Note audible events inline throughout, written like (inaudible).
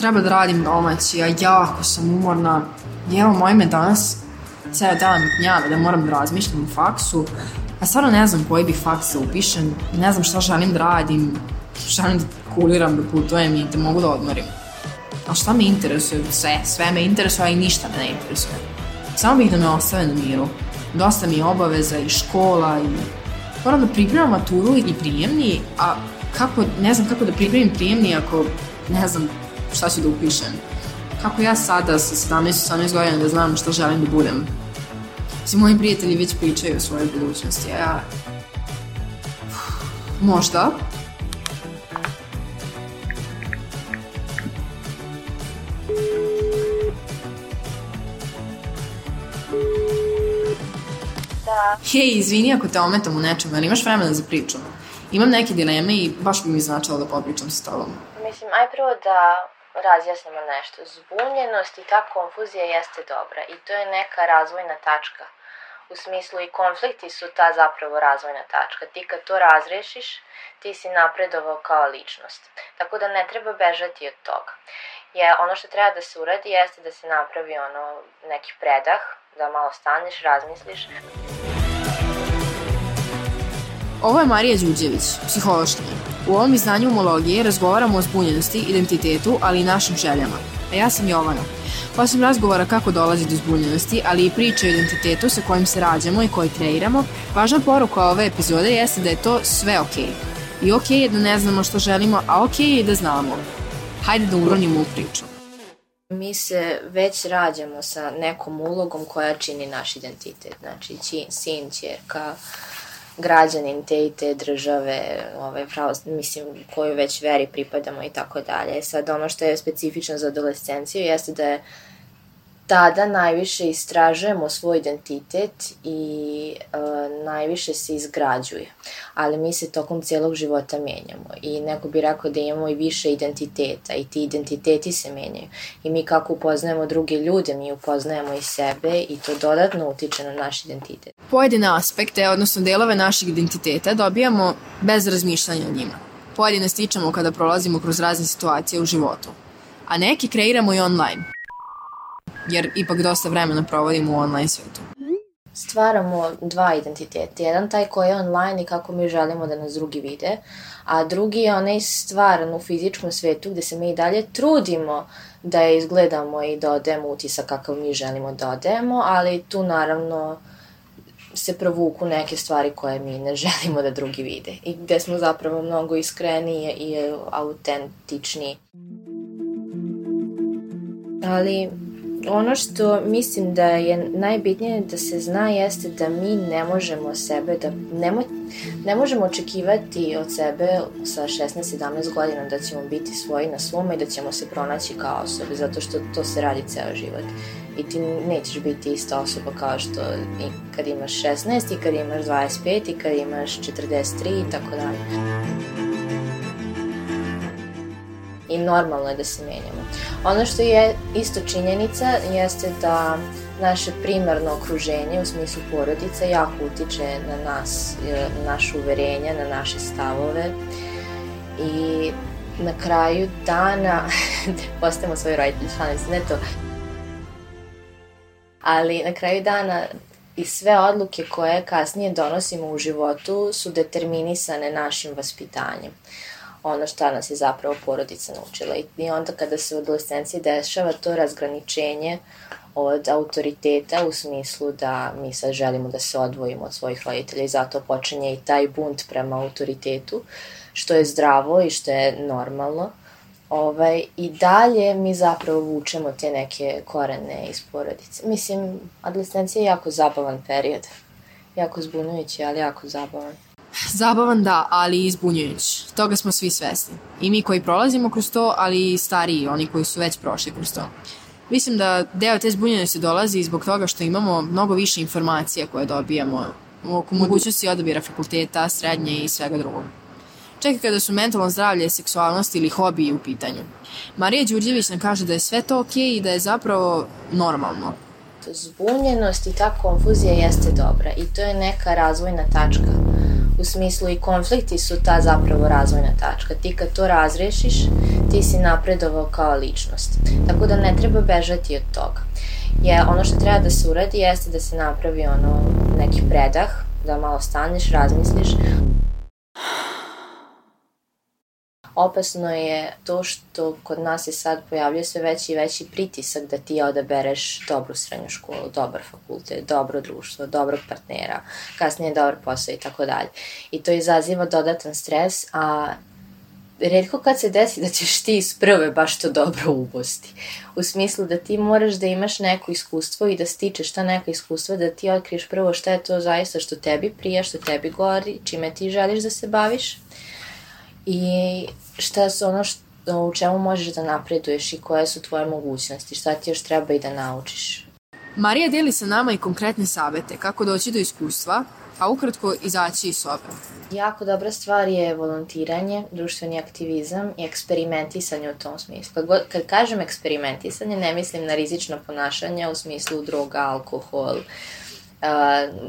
Treba da radim domaći, ja jako sam umorna. I evo, moj me danas ceo dan gnjave da moram da razmišljam u faksu. A stvarno ne znam koji bi faks da upišem, ne znam šta želim da radim, želim da kuliram, da putujem i da mogu da odmorim. A šta me interesuje? Sve, sve me interesuje, a i ništa me ne interesuje. Samo bih da me ostave na miru. Dosta mi je obaveza i škola i... Moram da pripremam maturu i prijemni, a kako, ne znam kako da pripremim prijemni ako ne znam šta ću da upišem. Kako ja sada sa 17-18 godina da znam šta želim da budem. Svi moji prijatelji već pričaju o svojoj budućnosti, a ja... Možda, Da. Hej, izvini ako te ometam u nečemu, ali imaš vremena za priču? Imam neke dileme i baš bi mi značalo da popričam s tobom. Mislim, aj prvo da razjasnimo nešto. Zbunjenost i ta konfuzija jeste dobra i to je neka razvojna tačka. U smislu i konflikti su ta zapravo razvojna tačka. Ti kad to razrešiš, ti si napredovao kao ličnost. Tako da ne treba bežati od toga. Je, ono što treba da se uradi jeste da se napravi ono neki predah, da malo staneš, razmisliš. Ovo je Marija Đuđević, psihološkinja. U ovom izdanju umologije razgovaramo o zbunjenosti, identitetu, ali i našim željama. A ja sam Jovana. Osim razgovora kako dolazi do zbunjenosti, ali i priče o identitetu sa kojim se rađamo i koji kreiramo, važna poruka ove epizode jeste da je to sve okej. Okay. I okej okay je da ne znamo što želimo, a okej okay je da znamo. Hajde da uronimo u priču. Mi se već rađamo sa nekom ulogom koja čini naš identitet. Znači, sin, čerka, građanin te i te države, ovaj, pravo, mislim, koju već veri pripadamo i tako dalje. Sad, ono što je specifično za adolescenciju jeste da je tada najviše istražujemo svoj identitet i uh, najviše se izgrađuje. Ali mi se tokom celog života menjamo i neko bi rekao da imamo i više identiteta i ti identiteti se menjaju. I mi kako upoznajemo druge ljude, mi upoznajemo i sebe i to dodatno utiče na naš identitet. Pojedine aspekte, odnosno delove našeg identiteta dobijamo bez razmišljanja o njima. Pojedine stičemo kada prolazimo kroz razne situacije u životu. A neki kreiramo i online jer ipak dosta vremena provodimo u online svetu. Stvaramo dva identiteta. Jedan taj koji je online i kako mi želimo da nas drugi vide, a drugi je onaj stvaran u fizičkom svetu gde se mi i dalje trudimo da je izgledamo i da odemo utisak kakav mi želimo da odemo, ali tu naravno se provuku neke stvari koje mi ne želimo da drugi vide i gde smo zapravo mnogo iskreniji i autentični. Ali ono što mislim da je najbitnije da se zna jeste da mi ne možemo sebe da ne, mo, ne možemo očekivati od sebe sa 16-17 godina da ćemo biti svoji na svome i da ćemo se pronaći kao osobe zato što to se radi ceo život. I ti nećeš biti ista osoba kao što i kad imaš 16 i kad imaš 25 i kad imaš 43 i tako dalje i normalno je da se menjamo. Ono što je isto činjenica jeste da naše primarno okruženje u smislu porodica jako utiče na nas, na naše uverenja, na naše stavove i na kraju dana (laughs) postajemo svoji roditelji, šalim se, ne to. Ali na kraju dana i sve odluke koje kasnije donosimo u životu su determinisane našim vaspitanjem ono šta nas je zapravo porodica naučila. I onda kada se u adolescenciji dešava to razgraničenje od autoriteta u smislu da mi sad želimo da se odvojimo od svojih roditelja i zato počinje i taj bunt prema autoritetu, što je zdravo i što je normalno. Ovaj, I dalje mi zapravo vučemo te neke korene iz porodice. Mislim, adolescencija je jako zabavan period. Jako zbunujući, ali jako zabavan. Zabavan da, ali izbunjujuć. Toga smo svi svesni. I mi koji prolazimo kroz to, ali i stariji, oni koji su već prošli kroz to. Mislim da deo te zbunjenosti dolazi zbog toga što imamo mnogo više informacija koje dobijamo oko mogućnosti odabira fakulteta, srednje i svega drugog. Čak i kada su mentalno zdravlje, seksualnost ili hobiji u pitanju. Marija Đurđević nam kaže da je sve to okej okay i da je zapravo normalno. Zbunjenost i ta konfuzija jeste dobra i to je neka razvojna tačka U smislu i konflikti su ta zapravo razvojna tačka. Ti kad to razrešiš, ti si napredovao kao ličnost. Tako da ne treba bežati od toga. Je, ono što treba da se uradi jeste da se napravi ono neki predah, da malo staneš, razmisliš, Opasno je to što kod nas se sad pojavljuje sve veći i veći pritisak da ti odabereš dobru srednju školu, dobar fakultet, dobro društvo, dobrog partnera, kasnije dobar posao i tako dalje. I to izaziva dodatan stres, a redko kad se desi da ćeš ti iz prve baš to dobro ubosti. U smislu da ti moraš da imaš neko iskustvo i da stičeš ta neka iskustva, da ti otkriješ prvo šta je to zaista što tebi prija, što tebi gori, čime ti želiš da se baviš i šta su ono što, u čemu možeš da napreduješ i koje su tvoje mogućnosti, šta ti još treba i da naučiš. Marija deli sa nama i konkretne savete kako doći do iskustva, a ukratko izaći iz sobe. Jako dobra stvar je volontiranje, društveni aktivizam i eksperimentisanje u tom smislu. Kad, god, kad kažem eksperimentisanje, ne mislim na rizično ponašanje u smislu droga, alkohol, uh,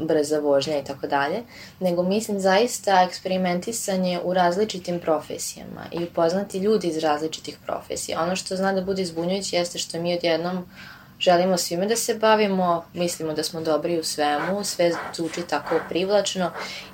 brza vožnja i tako dalje, nego mislim zaista eksperimentisanje u različitim profesijama i upoznati ljudi iz različitih profesija. Ono što zna da bude izbunjujuće jeste što mi odjednom želimo svime da se bavimo, mislimo da smo dobri u svemu, sve zvuči tako privlačno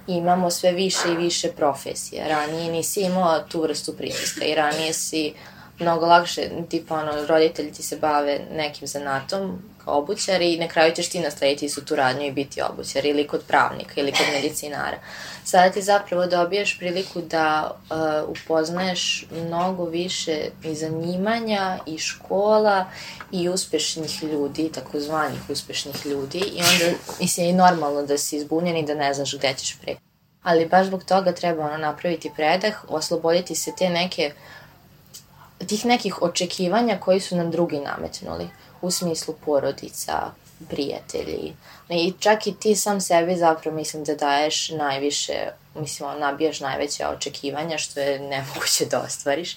i imamo sve više i više profesija. Ranije nisi imao tu vrstu pritiska i ranije si mnogo lakše, tipa ono, roditelji ti se bave nekim zanatom, obućar i na kraju ćeš ti naslediti su tu radnju i biti obućar ili kod pravnika ili kod medicinara. Sada ti zapravo dobiješ priliku da uh, upoznaješ mnogo više i zanimanja i škola i uspešnih ljudi, takozvanih uspešnih ljudi i onda mislim je normalno da si izbunjen i da ne znaš gde ćeš pre. Ali baš zbog toga treba ono napraviti predah, osloboditi se te neke tih nekih očekivanja koji su nam drugi nametnuli u smislu porodica, prijatelji. I čak i ti sam sebi zapravo mislim da daješ najviše, mislim, nabijaš najveće očekivanja što je nemoguće da ostvariš.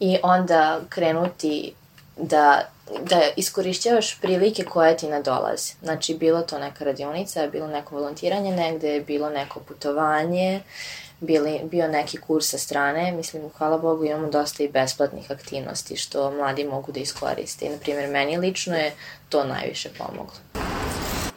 I onda krenuti da, da iskorišćavaš prilike koje ti nadolaze. Znači, bilo to neka radionica, bilo neko volontiranje negde, bilo neko putovanje, uh, bili, bio neki kurs sa strane, mislim, hvala Bogu imamo dosta i besplatnih aktivnosti što mladi mogu da iskoriste. I, na primjer, meni lično je to najviše pomoglo.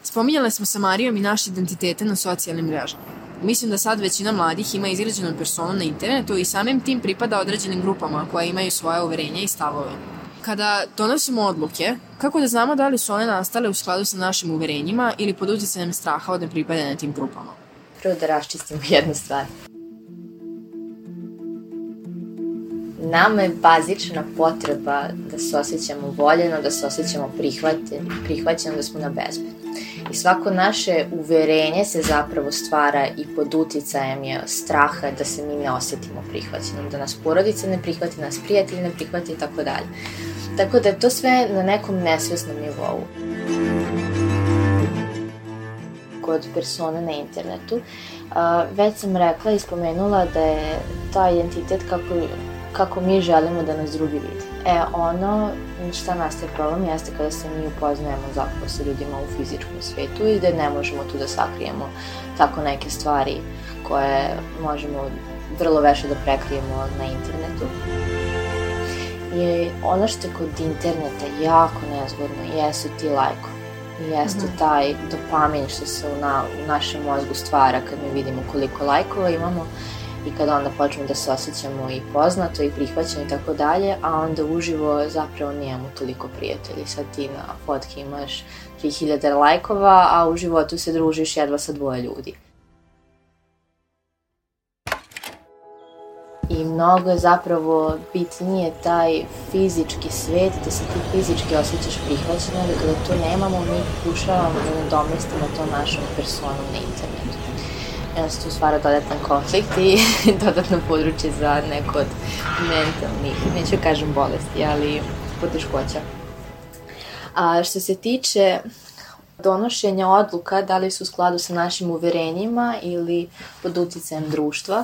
Spominjale smo sa Marijom i naše identitete na socijalnim mrežama. Mislim da sad većina mladih ima izgrađenu personu na internetu i samim tim pripada određenim grupama koje imaju svoje uverenja i stavove. Kada donosimo odluke, kako da znamo da li su one nastale u skladu sa našim uverenjima ili pod utjecajem straha od nepripadanja tim grupama? Prvo da raščistimo (laughs) jednu stvar. nama je bazična potreba da se osjećamo voljeno, da se osjećamo prihvaćeno, prihvaćeno, da smo na bezbed. I svako naše uverenje se zapravo stvara i pod uticajem je straha da se mi ne osetimo prihvaćenom, da nas porodica ne prihvati, nas prijatelji ne prihvati i tako dalje. Tako da je to sve na nekom nesvesnom nivou. Kod persone na internetu, već sam rekla i spomenula da je ta identitet kako kako mi želimo da nas drugi vidi. E, ono šta nastaje problem jeste kada se mi upoznajemo zapravo sa ljudima u fizičkom svetu i da ne možemo tu da sakrijemo tako neke stvari koje možemo vrlo veše da prekrijemo na internetu. I ono što je kod interneta jako nezgodno jesu ti lajkovi. Jeste mm -hmm. taj dopamin što se u, na, u našem mozgu stvara kad mi vidimo koliko lajkova imamo i kada onda počnemo da se osjećamo i poznato i prihvaćeno i tako dalje, a onda uživo zapravo nijemo toliko prijatelji. Sad ti na fotki imaš 3000 lajkova, a u životu se družiš jedva sa dvoje ljudi. I mnogo je zapravo bitnije taj fizički svet, da se ti fizički osjećaš prihvaćeno, da kada to nemamo, mi pokušavamo da nadomestimo to našom personom na internetu se tu stvara dodatan konflikt i (laughs) dodatno područje za neko od mentalnih, neću da kažem bolesti, ali poteškoća. A što se tiče donošenja odluka, da li su u skladu sa našim uverenjima ili pod uticajem društva,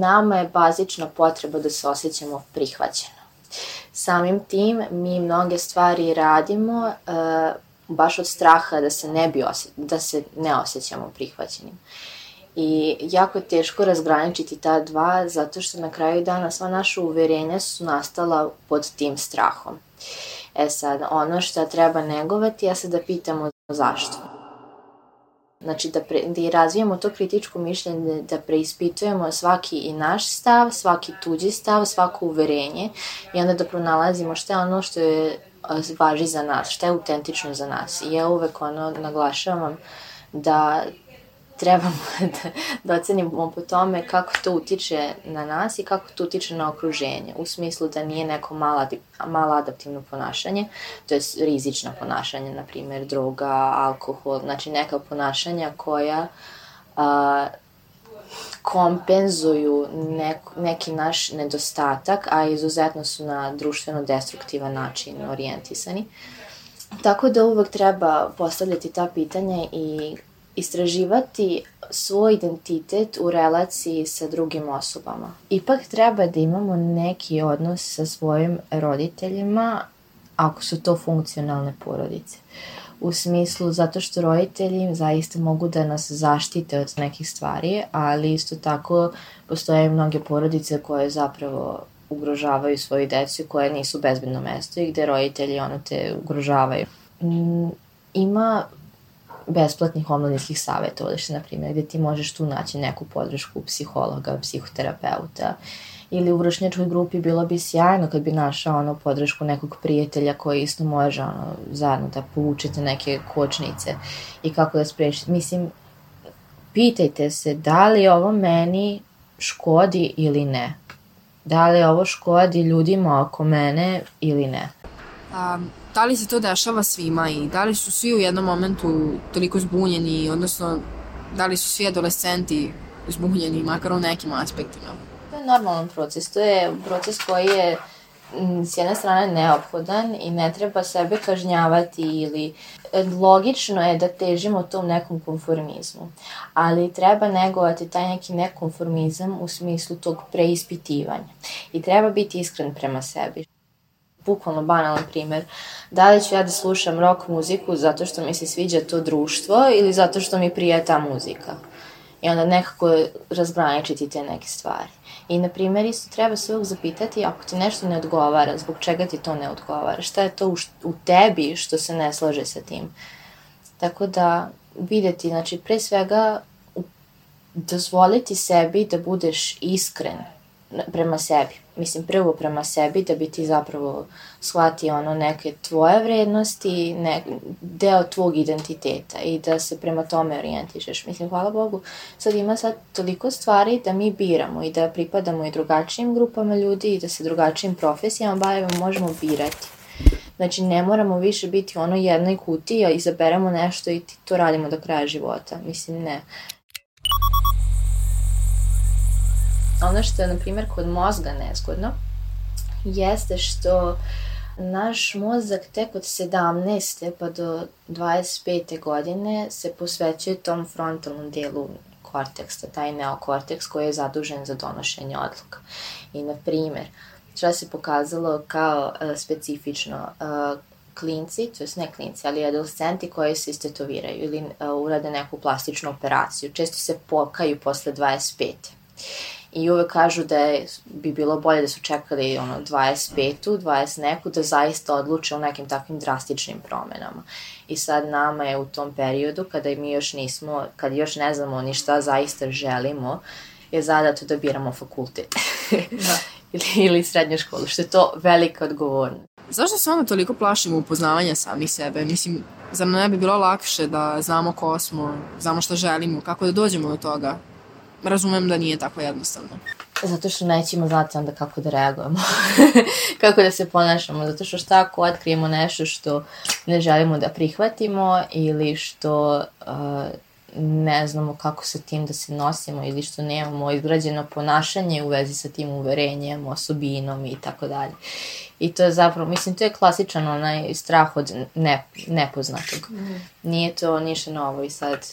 nama je bazična potreba da se osjećamo prihvaćeno. Samim tim mi mnoge stvari radimo uh, baš od straha da se ne bi osje, da se ne osjećamo prihvaćenim. I jako je teško razgraničiti ta dva, zato što na kraju dana sva naša uverenja su nastala pod tim strahom. E sad, ono što treba negovati, ja se da pitamo zašto. Znači da, pre, da razvijemo to kritičko mišljenje, da preispitujemo svaki i naš stav, svaki tuđi stav, svako uverenje i onda da pronalazimo šta je ono što je važi za nas, šta je autentično za nas. I ja uvek ono naglašavam da trebamo (laughs) da, da ocenimo po tome kako to utiče na nas i kako to utiče na okruženje. U smislu da nije neko malo, malo adaptivno ponašanje, to je rizično ponašanje, na primjer droga, alkohol, znači neka ponašanja koja a, kompenzuju nek, neki naš nedostatak, a izuzetno su na društveno destruktivan način orijentisani. Tako da uvek treba postavljati ta pitanja i istraživati svoj identitet u relaciji sa drugim osobama. Ipak treba da imamo neki odnos sa svojim roditeljima ako su to funkcionalne porodice. U smislu zato što roditelji zaista mogu da nas zaštite od nekih stvari, ali isto tako postoje mnoge porodice koje zapravo ugrožavaju svoju decu koje nisu bezbedno mesto i gde roditelji ono te ugrožavaju. Ima besplatnih omladinskih savjetovališta, na primjer, gde ti možeš tu naći neku podršku psihologa, psihoterapeuta, ili u vršnjačkoj grupi bilo bi sjajno kad bi našao ono podršku nekog prijatelja koji isto može ono, zajedno da povučete neke kočnice i kako da sprečite. Mislim, pitajte se da li ovo meni škodi ili ne. Da li ovo škodi ljudima oko mene ili ne. Um, da li se to dešava svima i da li su svi u jednom momentu toliko zbunjeni, odnosno da li su svi adolescenti zbunjeni, makar u nekim aspektima? To je normalan proces, to je proces koji je s jedne strane neophodan i ne treba sebe kažnjavati ili e, logično je da težimo tom nekom konformizmu, ali treba negovati taj neki nekonformizam u smislu tog preispitivanja i treba biti iskren prema sebi bukvalno banalan primer, da li ću ja da slušam rock muziku zato što mi se sviđa to društvo ili zato što mi prija ta muzika. I onda nekako razgraničiti te neke stvari. I, na primjer, isto treba se uvijek zapitati ako ti nešto ne odgovara, zbog čega ti to ne odgovara, šta je to u, u tebi što se ne slaže sa tim. Tako da, videti, znači, pre svega, dozvoliti sebi da budeš iskren prema sebi. Mislim, prvo prema sebi da bi ti zapravo shvatio ono neke tvoje vrednosti, ne, deo tvog identiteta i da se prema tome orijentišeš. Mislim, hvala Bogu, sad ima sad toliko stvari da mi biramo i da pripadamo i drugačijim grupama ljudi i da se drugačijim profesijama bavimo, možemo birati. Znači, ne moramo više biti ono jednoj kutiji, izaberemo nešto i to radimo do kraja života. Mislim, ne. Ono što je, na primjer, kod mozga nezgodno, jeste što naš mozak tek od 17. pa do 25. godine se posvećuje tom frontalnom delu korteksta, taj neokorteks koji je zadužen za donošenje odluka. I, na primjer, šta se pokazalo kao uh, specifično, uh, klinci, to jest ne klinci, ali adolescenti koji se istetoviraju ili uh, urade neku plastičnu operaciju, često se pokaju posle 25 i uvek kažu da je, bi bilo bolje da su čekali ono 25 20 neku da zaista odluče o nekim takvim drastičnim promenama. I sad nama je u tom periodu kada mi još nismo, kad još ne znamo ni šta zaista želimo, je zadato da biramo fakultet. (laughs) da. (laughs) ili, ili srednju školu, što je to velika odgovornost. Zašto se onda toliko plašimo upoznavanja samih sebe? Mislim, zar ne bi bilo lakše da znamo ko smo, znamo šta želimo, kako da dođemo do toga? Razumem da nije tako jednostavno. Zato što nećemo znati onda kako da reagujemo, (laughs) kako da se ponašamo, zato što šta ako otkrijemo nešto što ne želimo da prihvatimo ili što uh, ne znamo kako sa tim da se nosimo ili što nemamo izgrađeno ponašanje u vezi sa tim uverenjem, osobinom i tako dalje. I to je zapravo, mislim, to je klasičan onaj strah od ne, nepoznatog. Mm. Nije to ništa novo i sad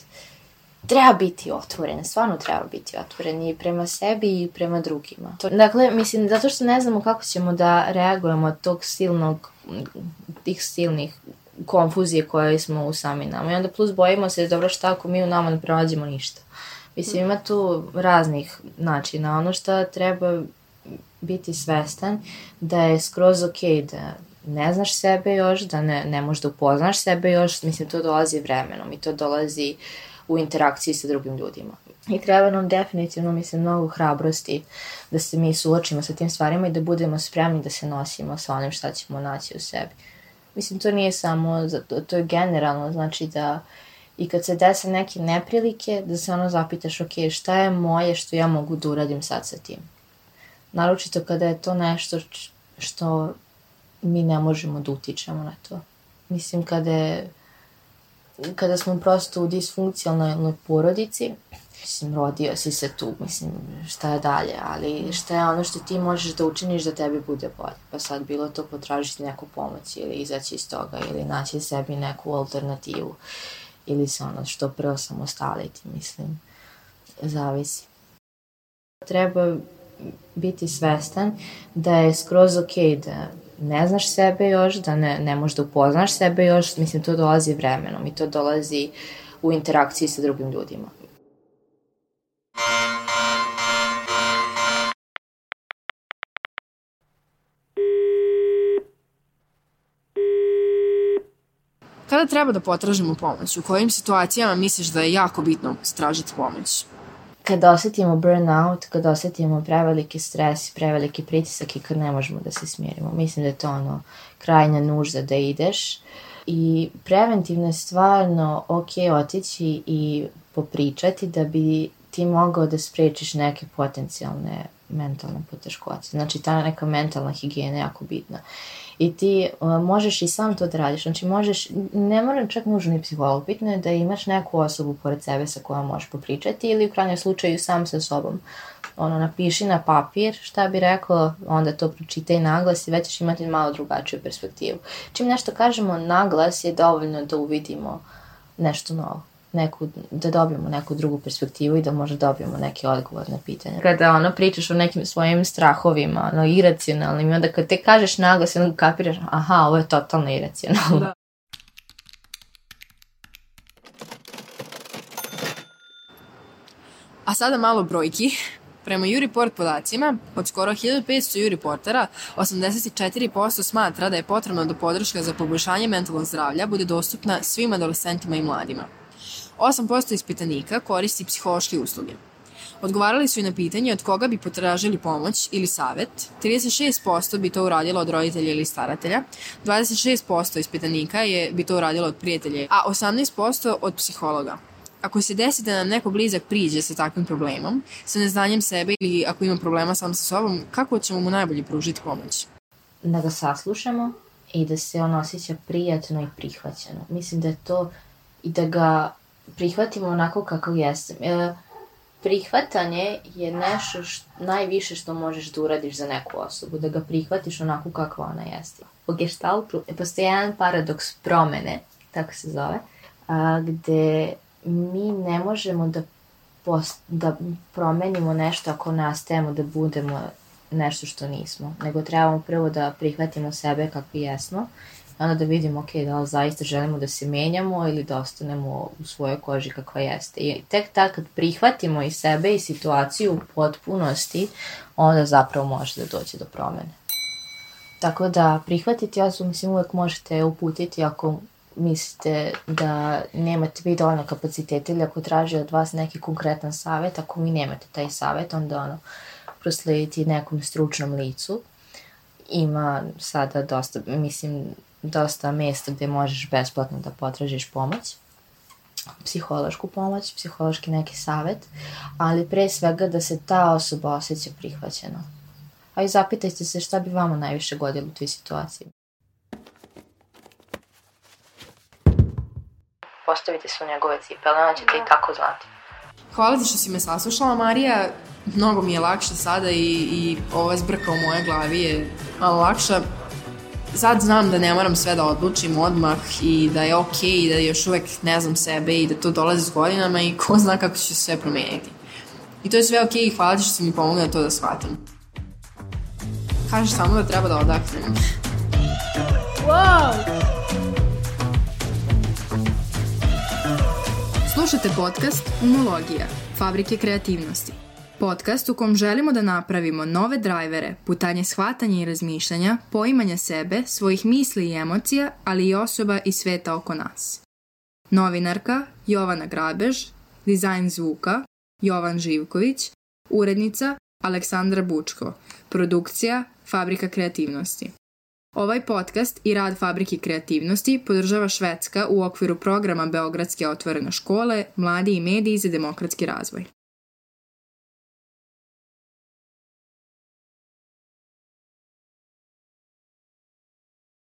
treba biti otvoren, stvarno treba biti otvoren i prema sebi i prema drugima. To, dakle, mislim, zato što ne znamo kako ćemo da reagujemo od tog silnog, tih silnih konfuzije koje smo u sami nama. I onda plus bojimo se, dobro šta ako mi u nama ne pronađemo ništa. Mislim, ima tu raznih načina. Ono što treba biti svestan da je skroz ok da ne znaš sebe još, da ne, ne možeš da upoznaš sebe još, mislim, to dolazi vremenom i to dolazi u interakciji sa drugim ljudima. I treba nam definitivno, mislim, mnogo hrabrosti da se mi suočimo sa tim stvarima i da budemo spremni da se nosimo sa onim šta ćemo naći u sebi. Mislim, to nije samo, to, to je generalno, znači da i kad se dese neke neprilike, da se ono zapitaš, ok, šta je moje što ja mogu da uradim sad sa tim? Naročito kada je to nešto što mi ne možemo da utičemo na to. Mislim, kada je, kada smo prosto u disfunkcionalnoj porodici, mislim, rodio si se tu, mislim, šta je dalje, ali šta je ono što ti možeš da učiniš da tebi bude bolje. Pa sad bilo to potražiti neku pomoć ili izaći iz toga ili naći sebi neku alternativu ili se ono što pre osamostaliti, mislim, zavisi. Treba biti svestan da je skroz ok da ne znaš sebe još, da ne, ne možeš da upoznaš sebe još, mislim, to dolazi vremenom i to dolazi u interakciji sa drugim ljudima. Kada treba da potražimo pomoć? U kojim situacijama misliš da je jako bitno stražiti pomoć? Kad osetimo burnout, kad osetimo preveliki stres preveliki pritisak i kad ne možemo da se smirimo. Mislim da je to ono krajnja nužda da ideš. I preventivno je stvarno ok otići i popričati da bi ti mogao da sprečiš neke potencijalne mentalne poteškoće. Znači ta neka mentalna higijena je jako bitna i ti uh, možeš i sam to da radiš. Znači možeš, ne mora čak nužno ni psiholog, bitno je da imaš neku osobu pored sebe sa kojom možeš popričati ili u krajnjem slučaju sam sa sobom. Ono, napiši na papir šta bi rekao, onda to pročitaj naglas i već ćeš imati malo drugačiju perspektivu. Čim nešto kažemo naglas je dovoljno da uvidimo nešto novo neku, da dobijemo neku drugu perspektivu i da možda dobijemo neki odgovor na pitanje. Kada ono pričaš o nekim svojim strahovima, ono iracionalnim i onda kad te kažeš naglas onda kapiraš, aha, ovo je totalno iracionalno. Da. A sada malo brojki. Prema Juriport podacima, od skoro 1500 Juriportera, 84% smatra da je potrebno da podrška za poboljšanje mentalnog zdravlja bude dostupna svim adolescentima i mladima. 8% ispitanika koristi psihološke usluge. Odgovarali su i na pitanje od koga bi potražili pomoć ili savet. 36% bi to uradilo od roditelja ili staratelja, 26% ispitanika je bi to uradilo od prijatelja, a 18% od psihologa. Ako se desi da nam neko blizak priđe sa takvim problemom, sa neznanjem sebe ili ako ima problema sam sa sobom, kako ćemo mu najbolje pružiti pomoć? Da ga saslušamo i da se on osjeća prijatno i prihvaćeno. Mislim da je to i da ga prihvatimo onako kakav jeste. E, prihvatanje je nešto š, najviše što možeš da uradiš za neku osobu, da ga prihvatiš onako kakva ona jeste. U gestaltu postoji jedan paradoks promene, tako se zove, a, gde mi ne možemo da, post, da promenimo nešto ako nastajemo da budemo nešto što nismo, nego trebamo prvo da prihvatimo sebe kakvi jesmo onda da vidimo, ok, da li zaista želimo da se menjamo ili da ostanemo u svojoj koži kakva jeste. I tek tad kad prihvatimo i sebe i situaciju u potpunosti, onda zapravo može da dođe do promene. Tako da prihvatiti osobu, mislim, uvek možete uputiti ako mislite da nemate vi dovoljno kapaciteta ili ako traži od vas neki konkretan savet, ako vi nemate taj savet, onda ono, proslediti nekom stručnom licu. Ima sada dosta, mislim, dosta mesta gde možeš besplatno da potražiš pomoć psihološku pomoć, psihološki neki savet, ali pre svega da se ta osoba osjeća prihvaćeno. A i zapitajte se šta bi vama najviše godilo u toj situaciji. Postavite se u njegove cipele, ona ćete i tako znati. Hvala ti što si me saslušala, Marija. Mnogo mi je lakše sada i, i ova zbrka u moje glavi je malo lakša sad znam da ne moram sve da odlučim odmah i da je okej okay, i da još uvek ne znam sebe i da to dolazi s godinama i ko zna kako će se sve promeniti. I to je sve okej okay i hvala ti što si mi pomogla da to da shvatim. Kažeš samo da treba da odaknem. Wow! Slušajte podcast Umologija Fabrike kreativnosti. Podcast u kom želimo da napravimo nove drajvere, putanje shvatanja i razmišljanja, poimanja sebe, svojih misli i emocija, ali i osoba i sveta oko nas. Novinarka Jovana Grabež, dizajn zvuka Jovan Živković, urednica Aleksandra Bučko, produkcija Fabrika kreativnosti. Ovaj podcast i rad Fabrike kreativnosti podržava Švedska u okviru programa Beogradske otvorene škole Mladi i mediji za demokratski razvoj.